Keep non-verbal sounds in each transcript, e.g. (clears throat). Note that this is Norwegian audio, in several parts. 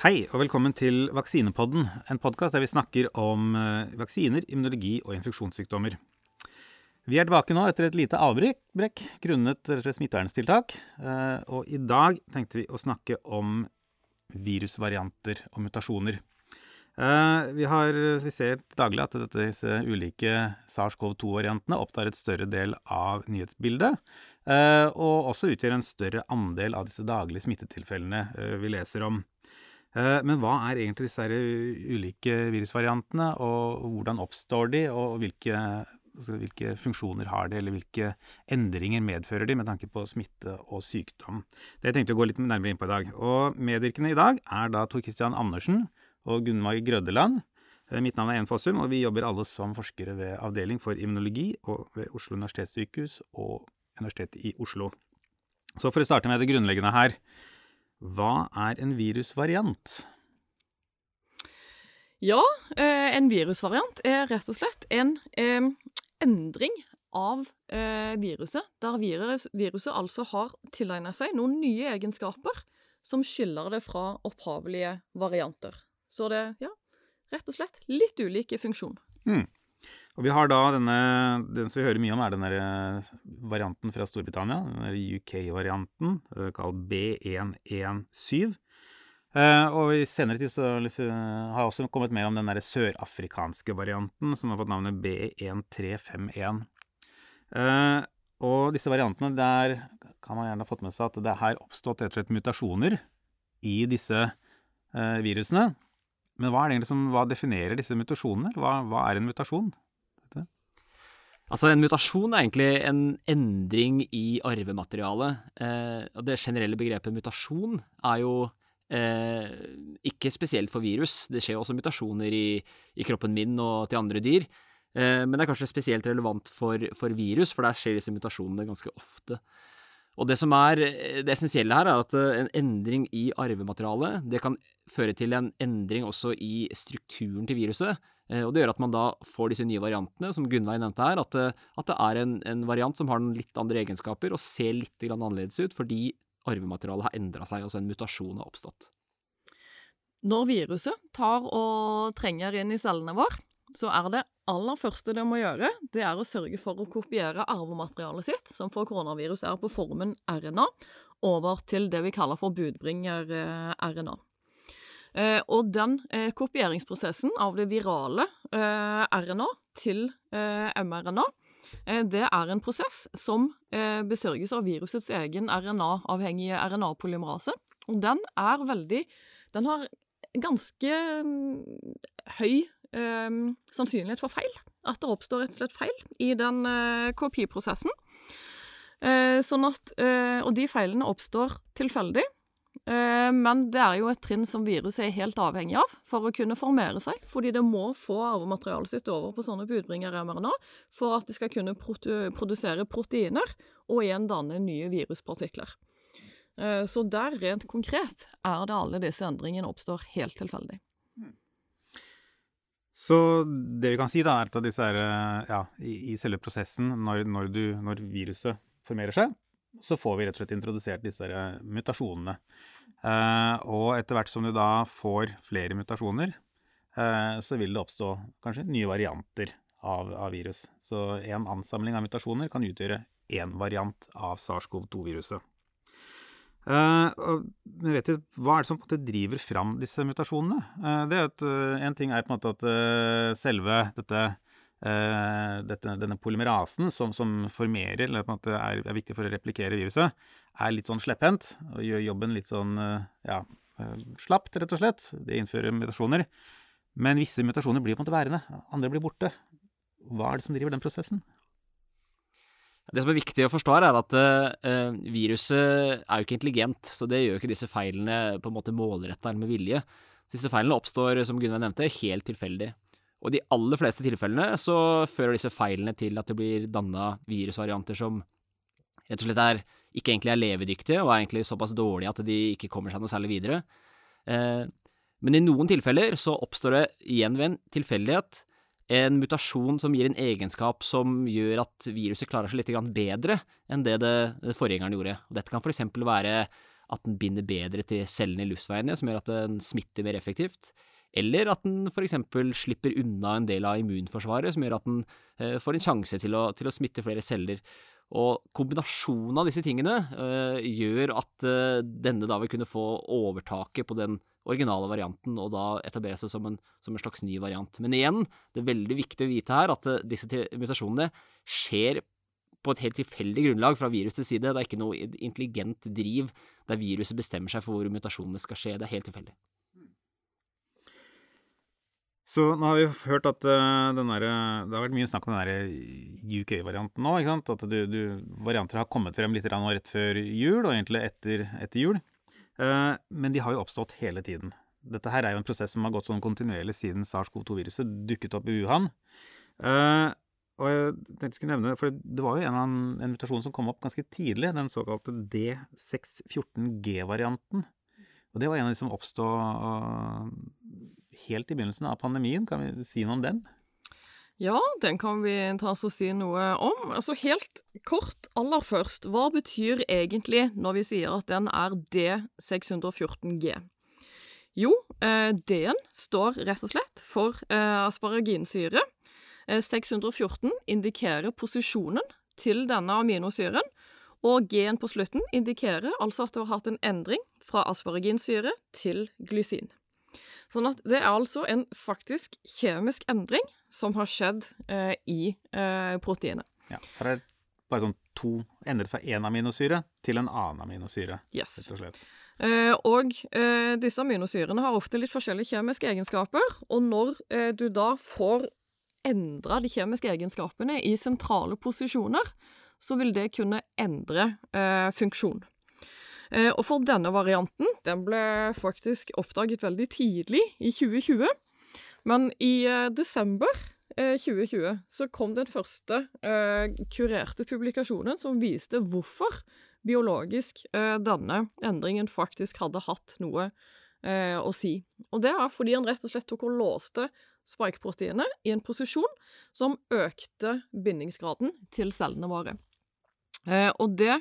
Hei og velkommen til Vaksinepodden, en podkast der vi snakker om eh, vaksiner, immunologi og infeksjonssykdommer. Vi er tilbake nå etter et lite avbrekk grunnet smitteverntiltak. Eh, Og i dag tenkte vi å snakke om virusvarianter og mutasjoner. Eh, Vi, har, vi ser daglig at disse ulike SARS-CoV-2-variantene opptar et større del av nyhetsbildet. Og også utgjør en større andel av disse daglige smittetilfellene vi leser om. Eh, Men hva er egentlig disse ulike virusvariantene, og hvordan oppstår de, og hvilke, altså hvilke funksjoner har de, eller hvilke endringer medfører de med tanke på smitte og sykdom? Det jeg tenkte å gå litt nærmere inn på i dag. Og medvirkende i dag er da Tor Christian Andersen og Gunnvag Grøddeland. Eh, Mitt navn er Jen Fossum, og vi jobber alle som forskere ved Avdeling for immunologi og ved Oslo universitetssykehus og Universitetet i Oslo. Så for å starte med det grunnleggende her. Hva er en virusvariant? Ja, eh, en virusvariant er rett og slett en eh, endring av eh, viruset, der virus, viruset altså har tilegnet seg noen nye egenskaper som skiller det fra opphavelige varianter. Så det, ja, rett og slett litt ulike funksjon. Og vi har da denne, den som vi hører mye om, er den eh, varianten fra Storbritannia. Den UK-varianten, eh, kalt B117. Eh, og i senere tid så har jeg også kommet mer om den sørafrikanske varianten, som har fått navnet B1351. Eh, og disse variantene, der kan man gjerne ha fått med seg at det har oppstått rett og slett mutasjoner i disse virusene. Men hva som, hva definerer disse mutasjonene? Hva, hva er en mutasjon? Altså, en mutasjon er egentlig en endring i arvematerialet. Eh, og det generelle begrepet mutasjon er jo eh, ikke spesielt for virus. Det skjer jo også mutasjoner i, i kroppen min og til andre dyr. Eh, men det er kanskje spesielt relevant for, for virus, for der skjer disse mutasjonene ganske ofte. Og det som er det essensielle her, er at eh, en endring i arvematerialet det kan føre til en endring også i strukturen til viruset. Eh, Og det gjør at man da får disse nye variantene, som Gunnveig nevnte her, at det, at det er en, en variant som har noen litt andre egenskaper og ser litt annerledes ut fordi arvematerialet har endra seg, altså en mutasjon har oppstått. Når viruset tar og trenger inn i cellene våre, så er det aller første det må gjøre, det er å sørge for å kopiere arvematerialet sitt, som for koronavirus er på formen RNA, over til det vi kaller for budbringer-RNA. Eh, og den eh, kopieringsprosessen av det virale eh, RNA til mRNA, det er en prosess som besørges av virusets egen RNA-avhengige RNA-polymerase. Og den er veldig Den har ganske mm, høy eh, sannsynlighet for feil. At det oppstår rett og slett feil i den eh, kopiprosessen. Eh, sånn at, og de feilene oppstår tilfeldig. Eh, men det er jo et trinn som viruset er helt avhengig av for å kunne formere seg. Fordi det må få arvematerialet sitt over på sånne budbringer-mRNA for at de skal kunne produsere proteiner og igjen danne nye viruspartikler. Eh, Så der, rent konkret, er det alle disse endringene oppstår helt tilfeldig. Så det vi kan si, da, er at disse er, eh, ja, i, i selve prosessen, når, når, du, når viruset formerer seg, så får vi rett og slett introdusert disse mutasjonene. Eh, og etter hvert som du da får flere mutasjoner, eh, så vil det oppstå kanskje nye varianter av, av virus. Så en ansamling av mutasjoner kan utgjøre én variant av SARS-CoV-2-viruset. Uh, og men vet du, Hva er det som på en måte driver fram disse mutasjonene? Uh, det er at, uh, en ting er på en måte at eh, selve dette, eh, dette, denne polymerasen som, som formerer, eller på en måte er, er viktig for å replikere viruset, er litt sånn slepphendt og gjør jobben litt sånn eh, ja, eh, slapt, rett og slett. Det innfører mutasjoner. Men visse mutasjoner blir på en måte værende, andre blir borte. Hva er det som driver den prosessen? Det som er viktig å forstå er at viruset er jo ikke intelligent, så det gjør ikke disse feilene på en måte målretta eller med vilje. Disse feilene oppstår, som Gunveig nevnte, helt tilfeldig. Og i de aller fleste tilfellene så fører disse feilene til at det blir danna virusvarianter som rett og slett er, ikke egentlig er levedyktige, og er egentlig såpass dårlige at de ikke kommer seg noe særlig videre. Eh, men i noen tilfeller så oppstår det igjen ved en tilfeldighet en mutasjon som gir en egenskap som gjør at viruset klarer seg litt bedre enn det det forgjengeren gjorde. Og dette kan f.eks. være at den binder bedre til cellene i luftveiene, som gjør at den smitter mer effektivt. Eller at den f.eks. slipper unna en del av immunforsvaret, som gjør at den eh, får en sjanse til å, til å, smitte flere celler. Og kombinasjonen av disse tingene eh, gjør at eh, denne da vil kunne få overtaket på den originale varianten, og da etablere seg som en, som en, slags ny variant. Men igjen, det er veldig viktig å vite her at uh, disse mutasjonene skjer på et helt tilfeldig grunnlag fra virusets side. Det er ikke noe intelligent driv der viruset bestemmer seg for hvor mutasjonene skal skje. Det er helt tilfeldig. Så nå har vi hørt at uh, der, det har vært mye snakk om den UK-varianten nå. ikke sant? At du, du, varianter har kommet frem litt rett før jul, og egentlig etter, etter jul. Uh, men de har jo oppstått hele tiden. Dette her er jo en prosess som har gått sånn kontinuerlig siden SARS-CoV-2-viruset dukket opp i Wuhan. Uh, og jeg tenkte jeg skulle nevne, for Det var jo en, en, mutasjon som kom opp ganske tidlig, den såkalte D614G-varianten. Og Det var en av de som oppstod helt i begynnelsen av pandemien. Kan vi si noe om den? Ja, den kan vi ta oss og si noe om. Altså Helt kort aller først, hva betyr egentlig når vi sier at den er D614G? Jo, eh, D-en står rett og slett for eh, asparaginsyre. 614 eh, indikerer posisjonen til denne aminosyren, og G-en på slutten indikerer altså at du har hatt en endring fra asparaginsyre til glysin. Sånn at det er altså en faktisk kjemisk endring som har skjedd eh, i eh, proteinet. Ja, her er bare sånn to endret fra én aminosyre til en annen aminosyre. Yes. rett og slett. Eh, og eh, disse aminosyrene har ofte litt forskjellige kjemiske egenskaper, og når eh, du da får endra de kjemiske egenskapene i sentrale posisjoner, så vil det kunne endre eh, funksjon. Eh, og for denne varianten, den ble faktisk oppdaget veldig tidlig, i 2020. Men i eh, desember 2020 eh, så kom den første kurerte publikasjonen som viste hvorfor biologisk denne endringen faktisk hadde hatt noe å si. Og det er fordi han rett og slett tok og låste spikeproteinet i en posisjon som økte bindingsgraden til cellene våre. Og det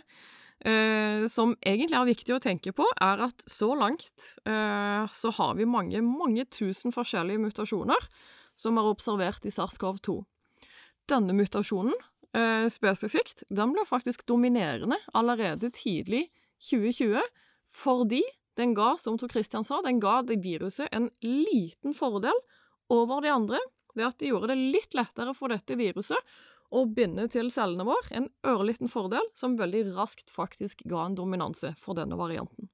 Eh, som egentlig er viktig å tenke på, er at så langt eh, så har vi mange, mange tusen forskjellige mutasjoner som er observert i SARS-CoV-2. Denne mutasjonen eh, spesifikt, den ble faktisk dominerende allerede tidlig 2020, fordi den ga, som Tor Christian sa, den ga det viruset en liten fordel over de andre ved at de gjorde det litt lettere for dette viruset og binde til cellene våre, en ørliten fordel som veldig raskt faktisk ga en dominanse for denne varianten.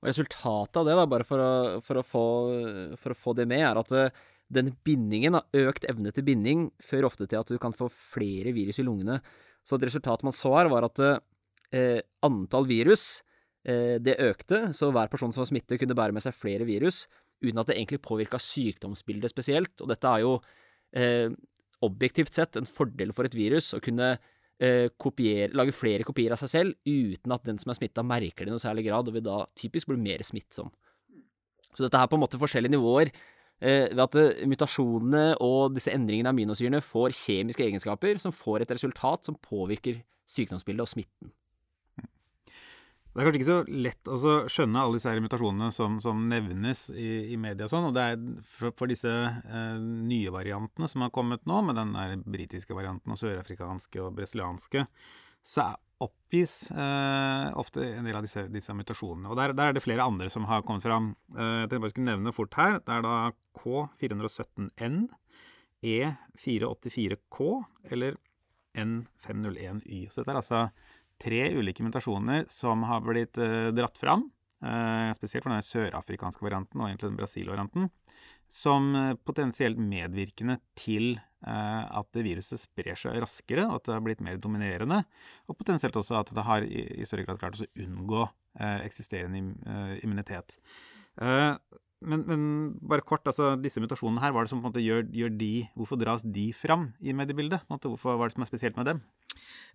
Og Resultatet av det, da, bare for å, for å, få, for å få, det med, er at uh, den bindingen, har økt evne til binding, fører ofte til at du kan få flere virus i lungene. Så et resultat man så her, var at eh, antall virus eh, det økte, så hver person som var smittet, kunne bære med seg flere virus, uten at det egentlig påvirka sykdomsbildet spesielt. Og dette er jo objektivt sett en fordel for et virus å kunne eh, kopiere, lage flere kopier av seg selv uten at den som er smitta, merker det i noe særlig grad, og vil da typisk bli mer smittsom. Så dette er på en måte forskjellige nivåer. Eh, ved at eh, mutasjonene og disse endringene av aminosyrene får kjemiske egenskaper som får et resultat som påvirker sykdomsbildet og smitten. Det er kanskje ikke så lett å skjønne alle disse mutasjonene som, som nevnes i, i media. og sånn, og det er For, for disse eh, nye variantene som har kommet nå, med den der britiske varianten og sørafrikanske og brasilianske, så oppgis eh, ofte en del av disse, disse mutasjonene. Og der, der, er det flere andre som har kommet fram. Eh, jeg bare skulle nevne fort her. Det er da K417N, E484K eller N501Y. Så dette er altså tre ulike mutasjoner som har blitt uh, dratt fram. Uh, spesielt for den sørafrikanske varianten og egentlig den Brasil-varianten. Som uh, potensielt medvirkende til at viruset sprer seg raskere, og at det har blitt mer dominerende. Og potensielt også at det har i større grad klart å unngå eksisterende immunitet. Men, men, bare kort, altså disse mutasjonene her, hva er det som på en måte gjør, gjør de Hvorfor dras de fram i mediebildet? Hvorfor, hva er det som er spesielt med dem?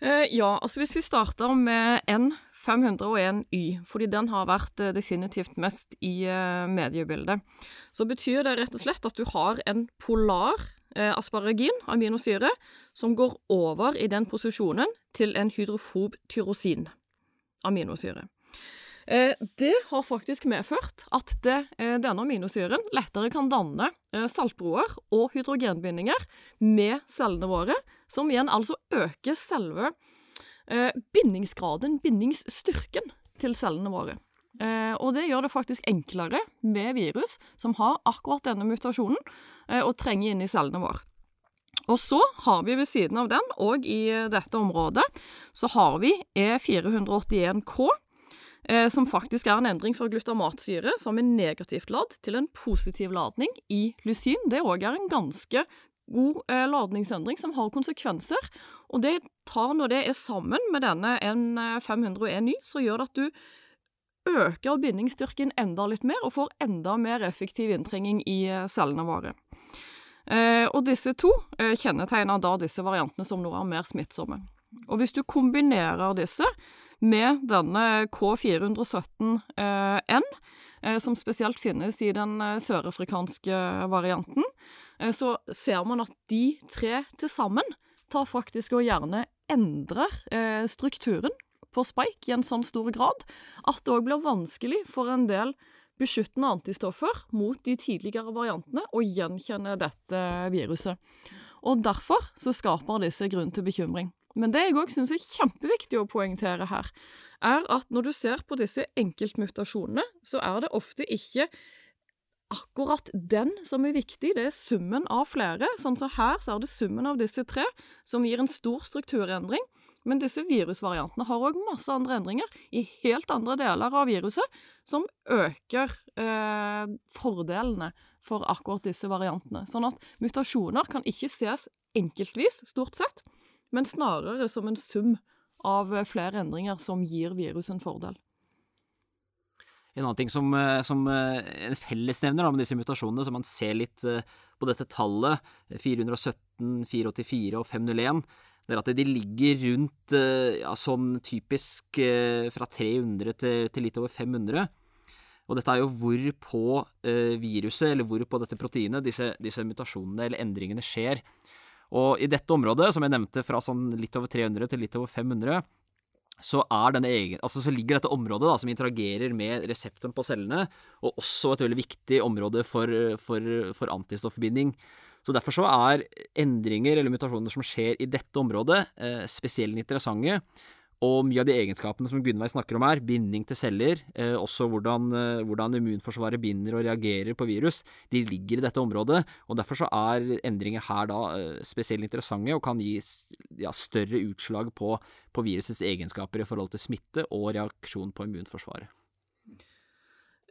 Uh, ja, altså hvis vi starter med N501Y, fordi den har vært uh, definitivt mest i uh, mediebildet, så betyr det rett og slett at du har en polar asparagin, aminosyre, som går over i den posisjonen til en hydrofob tyrosin. aminosyre. Eh, det har faktisk medført at det, eh, denne aminosyren lettere kan danne eh, saltbroer og hydrogenbindinger med cellene våre, som igjen altså øker selve bindingsgraden, bindingsstyrken, til cellene våre. og det gjør det faktisk enklere med virus som har akkurat denne mutasjonen, å trenge inn i cellene våre. Og så har vi ved siden av den, og i dette området, så har vi E481K, eh, som faktisk er en endring fra glutamatsyre som er negativt ladd til en positiv ladning i lysin. Det òg er en ganske god eh, ladningsendring som har konsekvenser. Og det tar, når det er sammen med denne N501 ny, så gjør det at du øker bindingsstyrken enda litt mer, og får enda mer effektiv inntrenging i eh, cellene våre. Eh, og disse to eh, kjennetegner da disse variantene som noe mer smittsomme. Og hvis du kombinerer disse med denne K417N, eh, som spesielt finnes i den eh, sørafrikanske varianten, eh, så ser man at de tre til sammen tar faktisk og gjerne endrer strukturen på spike i en sånn stor grad at det òg blir vanskelig for en del beskyttende antistoffer mot de tidligere variantene å gjenkjenne dette viruset. Og derfor så skaper disse grunn til bekymring. Men det jeg òg syns er kjempeviktig å poengtere her, er at når du ser på disse enkeltmutasjonene, så er det ofte ikke akkurat den som er viktig, det er summen av flere. Sånn som så her så er det summen av disse tre som gir en stor strukturendring. Men disse virusvariantene har òg masse andre endringer i helt andre deler av viruset, som øker eh, fordelene for akkurat disse variantene. Sånn at mutasjoner kan ikke ses enkeltvis, stort sett, men snarere som en sum av flere endringer som gir viruset en fordel. En annen ting som, eh, som eh, en fellesnevner med disse mutasjonene, som man ser litt eh, på dette tallet, 417, 484 og 501, det er at de ligger rundt ja, sånn typisk fra 300 til, til, litt over 500. Og dette er jo hvor på viruset, eller hvor på dette proteinet, disse, disse mutasjonene eller endringene skjer. Og i dette området, som jeg nevnte fra sånn litt over 300 til litt over 500, så, egen, altså så ligger dette området da, som interagerer med reseptoren på cellene, og også et veldig viktig område for, for, for antistoffbinding. Så Derfor så er endringer eller mutasjoner som skjer i dette området, eh, spesielt interessante. Og mye av de egenskapene som Gunnveig snakker om her, binding til celler, eh, også hvordan, eh, hvordan, immunforsvaret binder og reagerer på virus, de ligger i dette området. og Derfor så er endringer her da eh, spesielt interessante og kan gi ja, større utslag på, på virusets egenskaper i forhold til smitte og reaksjon på immunforsvaret.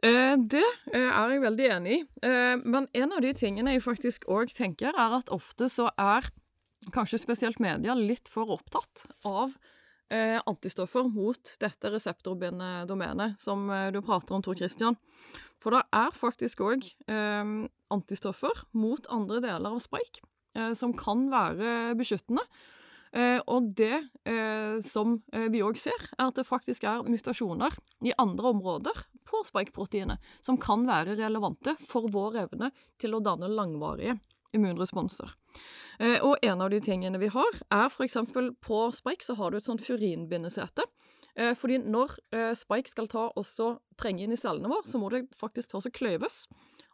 Eh, det eh, er jeg veldig enig i. Eh, men en av de tingene jeg faktisk òg tenker, er at ofte så er kanskje spesielt media litt for opptatt av antistoffer mot dette reseptorbindende domenet som eh, du prater om, Tor Christian. For det er faktisk òg eh, antistoffer mot andre deler av spike eh, som kan være beskyttende. Eh, og det eh, som vi òg ser, er at det faktisk er mutasjoner i andre områder på spike-proteinet som kan være relevante for vår evne til å danne langvarige immunresponser. Eh, og en av de tingene vi har, er f.eks. på Spike så har du et sånt furinbindesete. Eh, fordi når eh, Spike skal ta også trenge inn i cellene våre, så må det faktisk ta og kløyves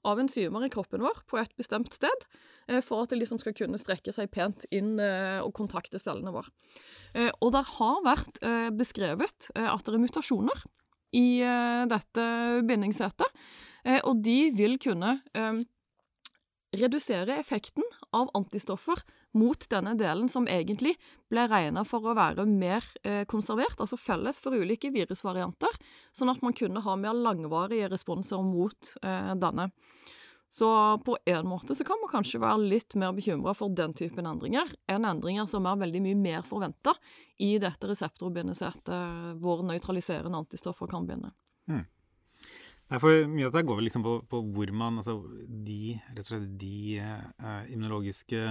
av enzymer i kroppen vår på et bestemt sted, for at det liksom skal kunne strekke seg pent inn og kontakte cellene våre. Og det har vært beskrevet at det er mutasjoner i dette bindingssetet, og de vil kunne redusere effekten av antistoffer mot denne delen som egentlig ble regna for å være mer eh, konservert, altså felles for ulike virusvarianter, sånn at man kunne ha mer langvarige responser mot eh, denne. Så på en måte så kan man kanskje være litt mer bekymra for den typen endringer enn endringer som er veldig mye mer forventa i dette reseptorbindesettet hvor nøytraliserende antistoffer kan binde. Mm. Nei, for Mye av det går vel liksom på, på, hvor man Altså de, rett og slett de eh, immunologiske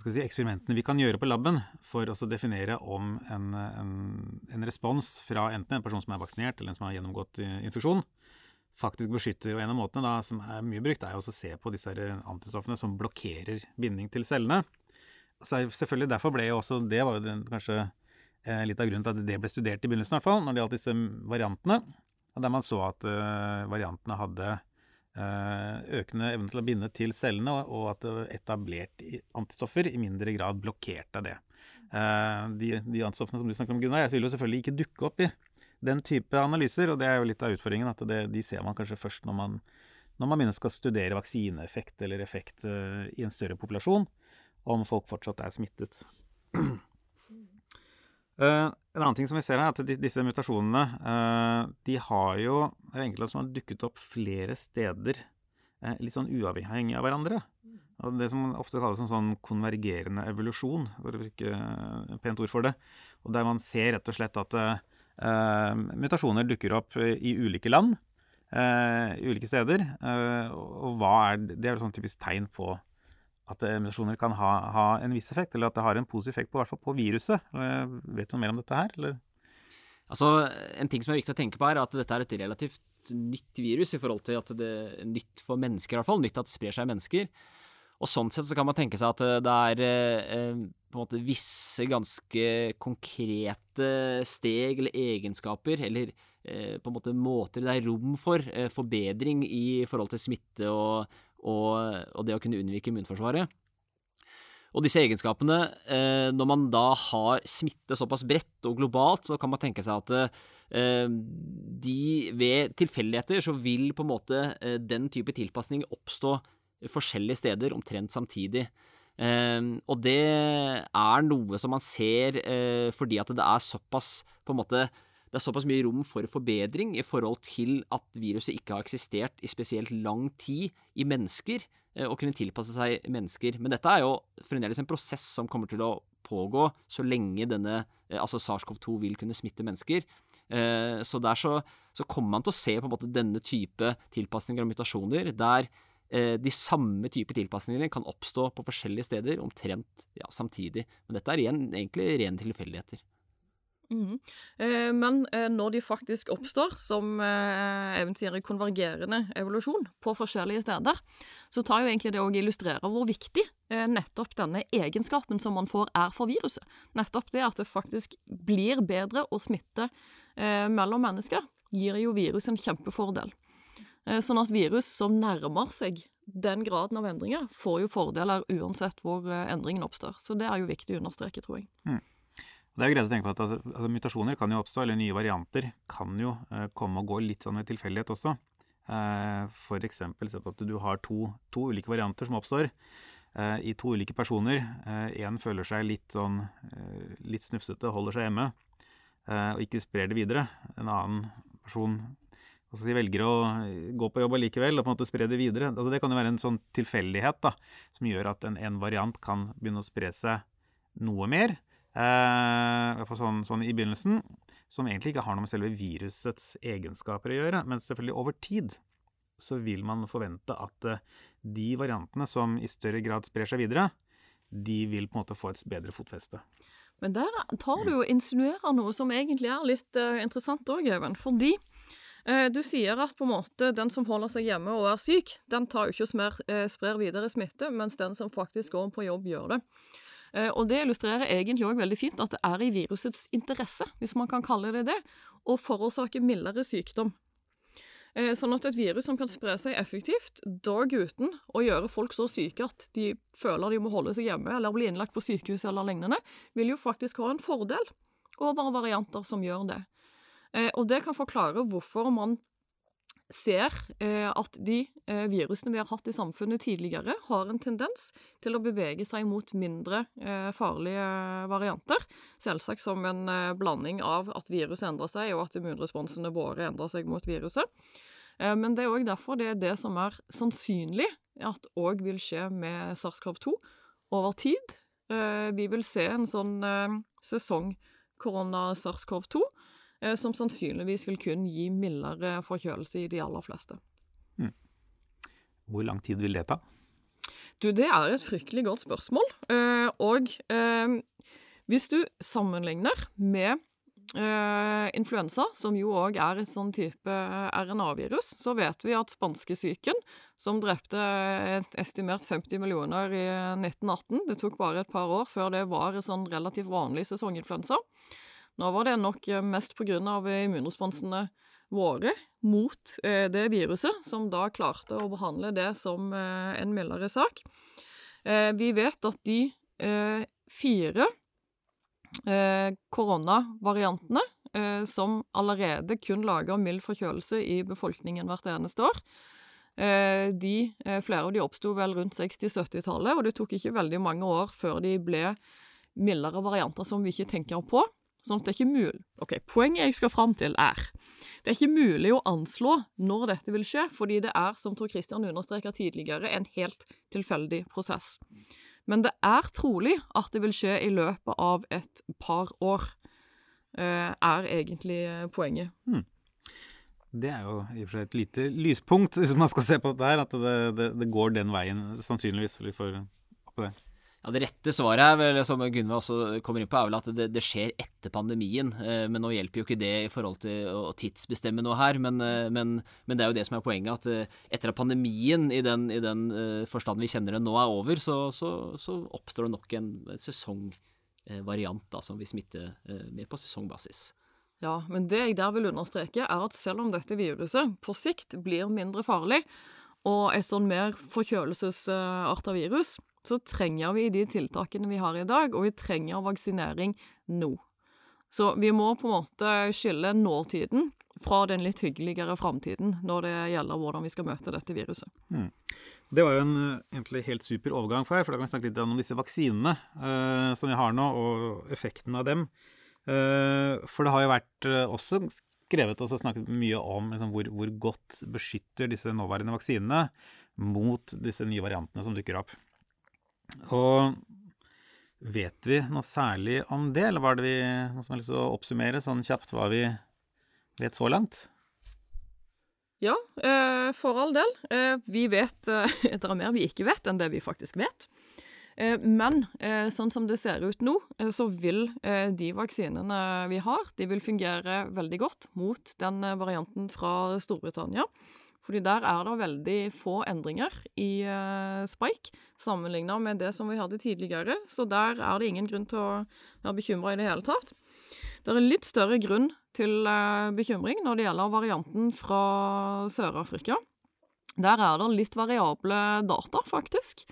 si, eksperimentene vi kan gjøre på laben for å definere om en, en, en, respons fra enten en person som er vaksinert, eller en som har gjennomgått uh, infeksjon, faktisk beskytter. Og en av måtene da, som er mye brukt, er å se på disse antistoffene som blokkerer binding til cellene. Så selvfølgelig Derfor ble jo også Det var jo den kanskje eh, litt av grunnen til at det ble studert i begynnelsen, i hvert fall, når det gjaldt disse variantene. Der man så at uh, variantene hadde uh, økende evne til å binde til cellene, og at etablert antistoffer i mindre grad blokkerte det. De, de, antistoffene som du snakker om, Gunnar, vil jo selvfølgelig ikke dukke opp i den type analyser, og det er jo litt av utfordringen. at det, De ser man kanskje først når man, når man begynner skal studere vaksineeffekt eller effekt i en større populasjon, om folk fortsatt er smittet. (clears throat) Uh, en annen ting som vi ser her, er at disse mutasjonene uh, de har jo enkelte som har dukket opp flere steder uh, litt sånn uavhengig av hverandre. Og Det som ofte kalles en sånn konvergerende evolusjon, for å bruke et pent ord for det. Og Der man ser rett og slett at mutasjoner dukker opp i ulike land, i ulike steder. og hva er, Det er et sånn typisk tegn på at mutasjoner kan ha, ha, en viss effekt, eller at det har en positiv effekt på, hvert fall på viruset. Vet du noe mer om dette her? Eller? Altså, En ting som er viktig å tenke på, er at dette er et relativt nytt virus i forhold til at det er nytt for mennesker, i hvert fall. Nytt at det sprer seg i mennesker. Og Sånn sett så kan man tenke seg at det er eh, på en måte visse ganske konkrete steg eller egenskaper, eller eh, på en måte måter det er rom for eh, forbedring i forhold til smitte og, og, og det å kunne unnvike immunforsvaret. Og disse egenskapene, eh, når man da har smitte såpass bredt og globalt, så kan man tenke seg at eh, de ved tilfeldigheter så vil på en måte eh, den type tilpasning oppstå forskjellige steder omtrent samtidig. og det er noe som man ser fordi at det er såpass på en måte det er såpass mye rom for forbedring i forhold til at viruset ikke har eksistert i spesielt lang tid i mennesker, eh, og kunne tilpasse seg mennesker. Men dette er jo fremdeles en prosess som kommer til å pågå så lenge denne, eh, altså SARS-CoV-2 vil kunne smitte mennesker. Eh, så der så, så, kommer man til å se på en måte denne type tilpasninger og mutasjoner, der de samme type tilpasningene kan oppstå på forskjellige steder omtrent ja, samtidig. Men dette er igjen egentlig rene tilfeldigheter. Mm. Men eh, når de faktisk oppstår, som eh, eventyr i konvergerende evolusjon på forskjellige steder, så tar jo egentlig det å illustrere hvor viktig eh, nettopp denne egenskapen som man får, er for viruset. Nettopp det at det faktisk blir bedre å smitte mellom mennesker, gir jo virus en kjempefordel. Sånn at virus som nærmer seg den graden av endringer, får jo fordeler uansett hvor endringen oppstår. Så det er jo viktig å understreke, tror jeg. Mm. Det er jo greit å tenke på at altså, altså, Mutasjoner kan jo oppstå, eller nye varianter kan jo eh, komme og gå litt sånn ved tilfeldighet også. Eh, F.eks. på at du har to, to, ulike varianter som oppstår eh, i to ulike personer. Én føler seg litt sånn litt snufsete, holder seg hjemme og ikke sprer det videre. En annen person si, velger å gå på jobb allikevel og på en måte spre det videre. Altså, det kan jo være en sånn tilfeldighet da, som gjør at en, en variant kan begynne å spre seg noe mer. Uh, sånn, sånn, i begynnelsen, som egentlig ikke har noe med selve virusets egenskaper å gjøre. Men selvfølgelig over tid så vil man forvente at uh, de variantene som i større grad sprer seg videre, de vil på en måte få et bedre fotfeste. Men der tar du og insinuerer noe som egentlig er litt uh, interessant òg, Even. Fordi du sier at på en måte den som holder seg hjemme og er syk, den tar jo ikke og sprer videre smitte, mens den som faktisk går på jobb, gjør det. Eh, og det illustrerer egentlig òg veldig fint at det er i virusets interesse, hvis man kan kalle det det, å forårsake mildere sykdom. Eh, sånn at et virus som kan spre seg effektivt dag uten å gjøre folk så syke at de føler de må holde seg hjemme eller bli innlagt på sykehus eller lignende, vil jo faktisk ha en fordel over varianter som gjør det. Eh, og det kan forklare hvorfor man ser eh, at de eh, virusene vi har hatt i samfunnet tidligere, har en tendens til å bevege seg mot mindre eh, farlige varianter. Selvsagt som en blanding av at viruset endrer seg, og at immunresponsene våre endrer seg mot viruset. Men det er òg derfor det er det som er sannsynlig at òg vil skje med SARS-CoV-2 over tid. Vi vil se en sånn sesong korona-SARS-CoV-2 Eh, som sannsynligvis vil kun gi mildere forkjølelse i de aller fleste. Mm. Hvor lang tid vil det ta? Du, det er et fryktelig godt spørsmål. Eh, og eh, hvis du sammenligner med influensa, som jo òg er et sånn type RNA-virus, så vet vi at spanskesyken, som drepte et estimert 50 millioner i 1918 Det tok bare et par år før det var en sånn relativt vanlig sesonginfluensa. Nå var det nok eh, mest pga. immunresponsene våre mot eh, det viruset, som da klarte å behandle det som eh, en mildere sak. Eh, vi vet at de eh, fire eh, koronavariantene som allerede kun lager mild forkjølelse i befolkningen hvert eneste år, de, flere av de oppsto vel rundt 60-70-tallet, og det tok ikke veldig mange år før de ble mildere varianter som vi ikke tenker på. Sånn at det er ikke mulig Ok, Poenget jeg skal fram til, er det er ikke mulig å anslå når dette vil skje, fordi det er, som Tor Christian understreka tidligere, en helt tilfeldig prosess. Men det er trolig at det vil skje i løpet av et par år, eh, er egentlig eh, poenget. Hmm. Det er jo i og for seg et lite lyspunkt, hvis man skal se på dette her, at det, det, det går den veien, sannsynligvis. Vi for håpe det. Ja, Det rette svaret er vel, som Gunve også kommer inn på, er vel at det, det, skjer etter pandemien. Eh, men nå hjelper jo ikke det i forhold til å tidsbestemme noe her. Men, eh, men, men det er jo det som er poenget, at eh, etter at pandemien i den, i den forstand vi kjenner den nå er over, så, så, så oppstår det nok en sesongvariant da, som vil smitte mer på sesongbasis. Ja, men det jeg der vil understreke, er at selv om dette viruset på sikt blir mindre farlig, og et sånn mer forkjølelsesart av virus, så trenger vi de tiltakene vi har i dag, og vi trenger vaksinering nå. Så vi må på en måte skille nåtiden fra den litt hyggeligere framtiden når det gjelder hvordan vi skal møte dette viruset. Mm. Det var jo en egentlig helt super overgang for deg, for da kan vi snakke litt om disse vaksinene uh, som vi har nå, og effekten av dem. Uh, for det har jo vært også skrevet og snakket mye om liksom, hvor, hvor, godt beskytter disse nåværende vaksinene mot disse nye variantene som dukker opp. Og vet vi noe særlig om det, eller var det vi, noe som til å oppsummere sånn kjapt hva vi vet så langt? Ja, eh, for all del. Eh, vi vet eh, (laughs) Det er mer vi ikke vet enn det vi faktisk vet. Men sånn som det ser ut nå, så vil de vaksinene vi har, de vil fungere veldig godt mot den varianten fra Storbritannia. Fordi der er det veldig få endringer i uh, Spike sammenligna med det som vi hadde tidligere, så der er det ingen grunn til å være bekymra i det hele tatt. Det er litt større grunn til uh, bekymring når det gjelder varianten fra Sør-Afrika. Der er det litt variable data, faktisk,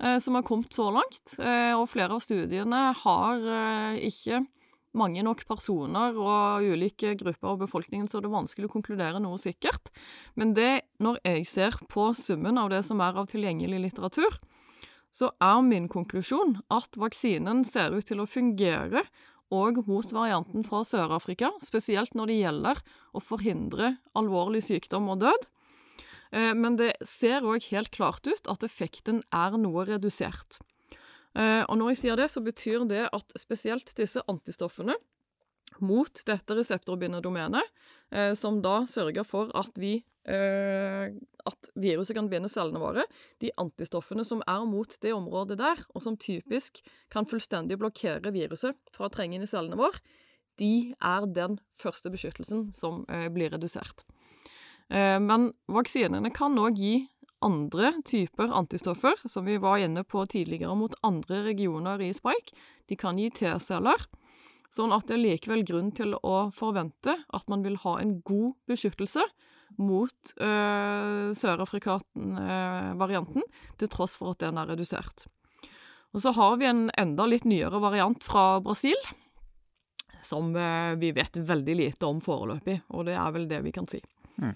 uh, som har kommet så langt. og flere av studiene har ikke mange nok personer og ulike grupper av befolkningen, så det er vanskelig å konkludere noe sikkert. Men det, når jeg ser på summen av det som er av tilgjengelig litteratur, så er min konklusjon at vaksinen ser ut til å fungere og mot varianten fra Sør-Afrika, spesielt når det gjelder å forhindre alvorlig sykdom og død. Eh, men det ser òg helt klart ut at effekten er noe redusert. Eh, og når jeg sier det, så betyr det at spesielt disse antistoffene mot dette reseptorbindende domenet, som da sørger for at vi eh, at viruset kan binde cellene våre, de antistoffene som er mot det området der, og som typisk kan fullstendig blokkere viruset fra å trenge inn i cellene våre, de er den første beskyttelsen som blir redusert. Men vaksinene kan òg gi andre typer antistoffer, som vi var inne på tidligere, mot andre regioner i Spike. De kan gi T-celler, sånn at det er likevel grunn til å forvente at man vil ha en god beskyttelse mot øh, Sør-Afrika-varianten, til tross for at den er redusert. Og så har vi en enda litt nyere variant fra Brasil, som øh, vi vet veldig lite om foreløpig, og det er vel det vi kan si. Mm.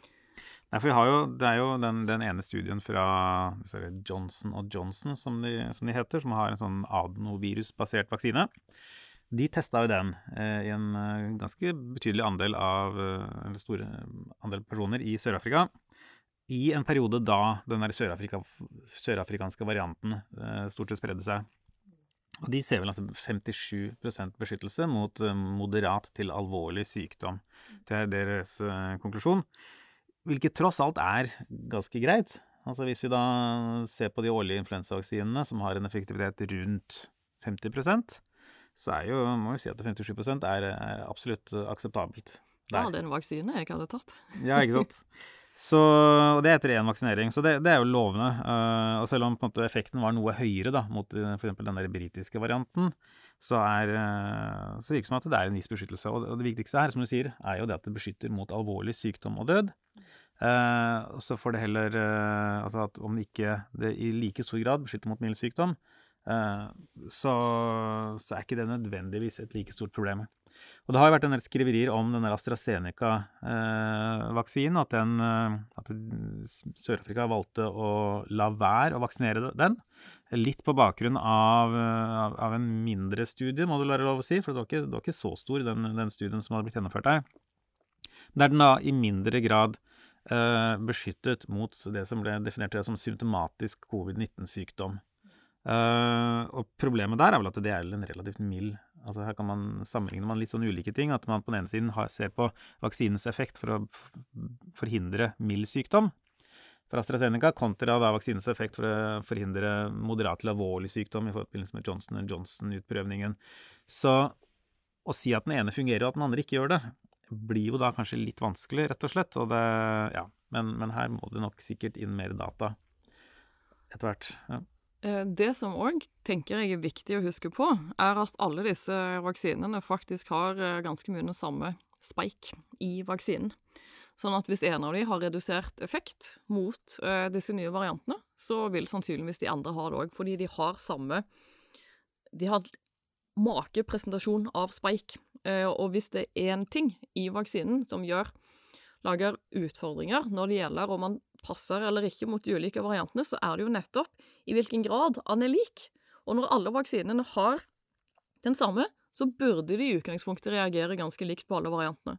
Nei, for vi har jo, Det er jo den, den ene studien fra Johnson Johnson, som de, som de, heter, som har en sånn adenovirusbasert vaksine. De testa jo den eh, i en uh, ganske betydelig andel av uh, eller store andel personer i Sør-Afrika. I en periode da den sørafrika, sørafrikanske varianten eh, stort sett spredde seg. Og de ser vel altså 57% beskyttelse mot moderat til alvorlig sykdom. Det er deres konklusjon. Hvilket tross alt er ganske greit. Altså Hvis vi da ser på de årlige influensavaksinene, som har en effektivitet rundt 50% så er jo, må vi si at 57 er, er absolutt akseptabelt. Der. Ja, det er en vaksine jeg hadde tatt. ja, ikke sant. (laughs) Så, og det er etter én vaksinering, så det, det, er jo lovende. Uh, og selv om måte, effekten var noe høyere da, mot uh, f.eks. den der britiske varianten, så, er, uh, så virker det som at det er en viss beskyttelse. Og, og, det viktigste her, som du sier, er jo det at det beskytter mot alvorlig sykdom og død. Uh, så får det heller Altså at om det ikke det i like stor grad beskytter mot mild sykdom, så, så, er ikke det nødvendigvis et like stort problem. Og det har jo vært en del skriverier om denne AstraZeneca-vaksinen. at, eh, at Sør-Afrika valgte å la være å vaksinere den. Litt på bakgrunn av, av, en mindre studie, må du være lov å si. For det var ikke, det var ikke så stor, den, den, studien som hadde blitt gjennomført her. Der den da i mindre grad eh, beskyttet mot det som ble definert som symptomatisk covid-19-sykdom. Uh, og problemet der er vel at det er en relativt mild altså Her kan man sammenligne man litt sånn ulike ting. At man på den ene siden har, ser på vaksinens effekt for å forhindre mild sykdom for AstraZeneca, kontra da vaksinens effekt for å forhindre moderat til alvorlig sykdom i forbindelse med Johnson Johnson-utprøvningen. Så å si at den ene fungerer og at den andre ikke gjør det, blir jo da kanskje litt vanskelig, rett og slett. Og det, ja, men, men her må det nok sikkert inn mer data etter hvert. Ja. Eh, det som òg tenker jeg er viktig å huske på, er at alle disse vaksinene faktisk har eh, ganske mye den samme spike i vaksinen. Sånn at hvis en av de har redusert effekt mot uh, disse nye variantene, så vil sannsynligvis de andre ha det òg, fordi de har samme De har makepresentasjon av spike. Og hvis det er én ting i vaksinen som gjør lager utfordringer når det gjelder om man passer eller ikke mot de ulike variantene, så er det jo nettopp i hvilken grad han er lik. Og når alle vaksinene har den samme, så burde de i utgangspunktet reagere ganske likt på alle variantene.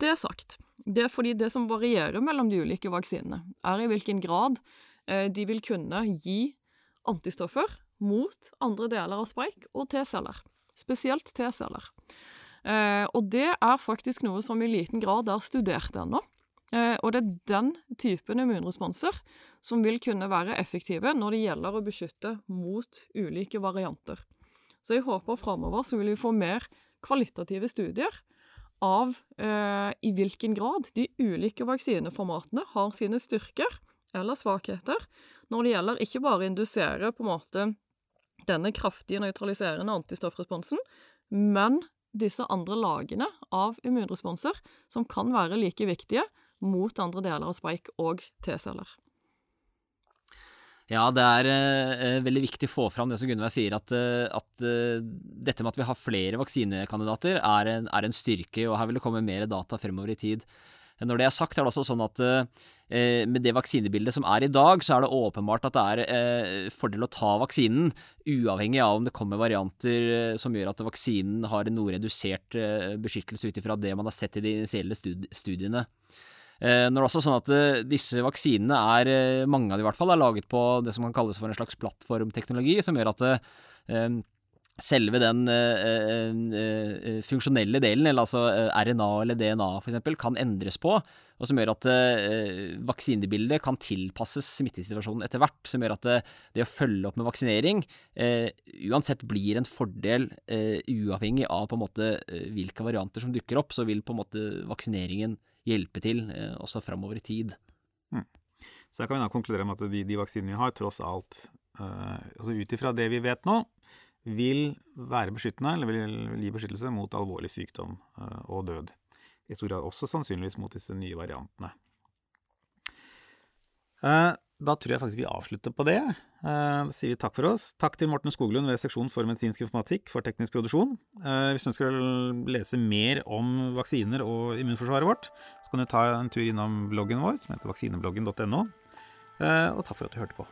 Det er sagt. Det er fordi det som varierer mellom de ulike vaksinene, er i hvilken grad eh, de vil kunne gi antistoffer mot andre deler av spike og T-celler. Spesielt T-celler. Eh, og det er faktisk noe som i liten grad er studert ennå. Eh, og det er den typen immunresponser som vil kunne være effektive når det gjelder å beskytte mot ulike varianter. Så jeg håper framover så vil vi få mer kvalitative studier av eh, i hvilken grad de ulike vaksineformatene har sine styrker eller svakheter når det gjelder ikke bare å indusere på en måte denne kraftige nøytraliserende antistoffresponsen, men disse andre lagene av immunresponser som kan være like viktige mot andre deler av spike og T-celler. Ja, det er eh, veldig viktig å få fram det som Gunnveig sier, at, eh, at uh, dette med at vi har flere vaksinekandidater er en, er en, styrke, og her vil det komme mer data fremover i tid. Når det er sagt, er det også sånn at eh, med det vaksinebildet som er i dag, så er det åpenbart at det er eh, fordel å ta vaksinen, uavhengig av om det kommer varianter som gjør at vaksinen har noe redusert beskyttelse ut ifra det man har sett i de initielle studiene. Eh, når det er også sånn at eh, disse vaksinene er, eh, mange av de i hvert fall, er laget på det som kan kalles for en slags plattformteknologi, som gjør at selve den funksjonelle delen, eller altså RNA eller DNA f.eks., kan endres på, og som gjør at vaksinebildet kan tilpasses smittesituasjonen etter hvert. Som gjør at det, å følge opp med vaksinering uansett blir en fordel uavhengig av på en måte hvilke varianter som dukker opp. Så vil på en måte vaksineringen hjelpe til eh, også framover i tid. Mm. Så da kan vi da konkludere med at de, de vaksinene vi har, tross alt, uh, altså ut ifra det vi vet nå, vil være beskyttende, eller vil gi beskyttelse mot alvorlig sykdom uh, og død. I stor grad også sannsynligvis mot disse nye variantene. Uh, da tror jeg faktisk vi avslutter på det. Eh, da sier vi takk for oss. Takk til Morten Skoglund ved seksjon for medisinsk informatikk for teknisk produksjon. Eh, hvis du ønsker å lese mer om vaksiner og immunforsvaret vårt, så kan du ta en tur innom bloggen vår, som heter vaksinebloggen.no. Eh, og takk for at du hørte på.